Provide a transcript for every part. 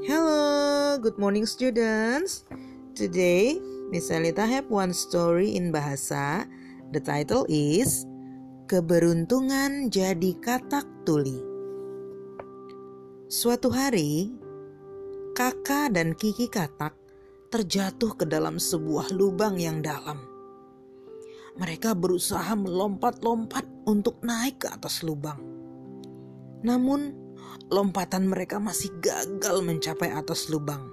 Hello, good morning students. Today, Miss Elita have one story in bahasa. The title is Keberuntungan jadi katak tuli. Suatu hari, kakak dan Kiki katak terjatuh ke dalam sebuah lubang yang dalam. Mereka berusaha melompat-lompat untuk naik ke atas lubang. Namun, lompatan mereka masih gagal mencapai atas lubang.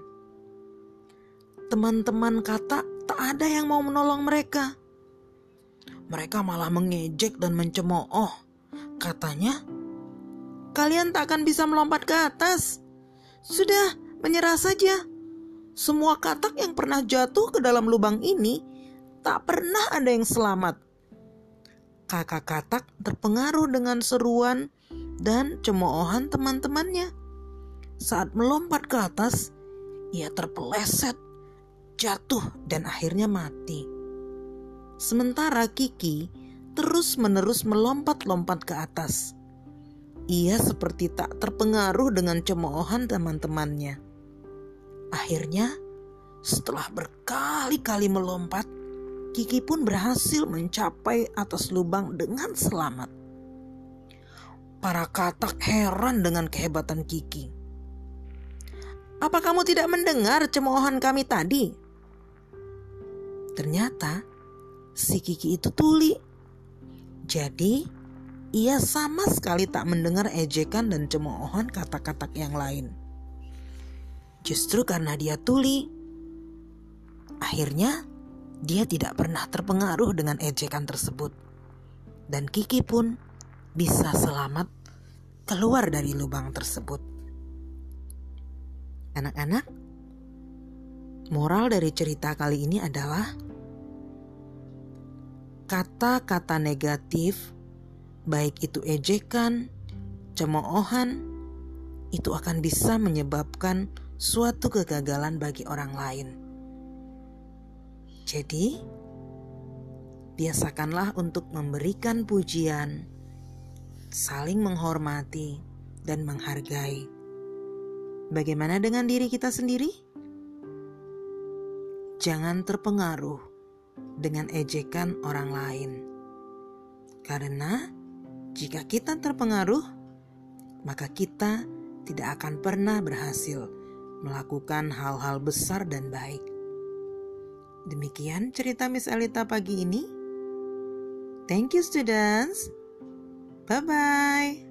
Teman-teman kata tak ada yang mau menolong mereka. Mereka malah mengejek dan mencemooh. Katanya, kalian tak akan bisa melompat ke atas. Sudah, menyerah saja. Semua katak yang pernah jatuh ke dalam lubang ini tak pernah ada yang selamat. Kakak katak terpengaruh dengan seruan dan cemoohan teman-temannya. Saat melompat ke atas, ia terpeleset, jatuh, dan akhirnya mati. Sementara Kiki terus-menerus melompat-lompat ke atas. Ia seperti tak terpengaruh dengan cemoohan teman-temannya. Akhirnya, setelah berkali-kali melompat, Kiki pun berhasil mencapai atas lubang dengan selamat. Para katak heran dengan kehebatan Kiki. Apa kamu tidak mendengar cemoohan kami tadi? Ternyata si Kiki itu tuli. Jadi ia sama sekali tak mendengar ejekan dan cemoohan kata-kata yang lain. Justru karena dia tuli, akhirnya dia tidak pernah terpengaruh dengan ejekan tersebut. Dan Kiki pun bisa selamat keluar dari lubang tersebut. Anak-anak, moral dari cerita kali ini adalah kata-kata negatif, baik itu ejekan, cemoohan, itu akan bisa menyebabkan suatu kegagalan bagi orang lain. Jadi, biasakanlah untuk memberikan pujian saling menghormati, dan menghargai. Bagaimana dengan diri kita sendiri? Jangan terpengaruh dengan ejekan orang lain, karena jika kita terpengaruh, maka kita tidak akan pernah berhasil melakukan hal-hal besar dan baik. Demikian cerita Miss Alita pagi ini. Thank you, students. Bye bye.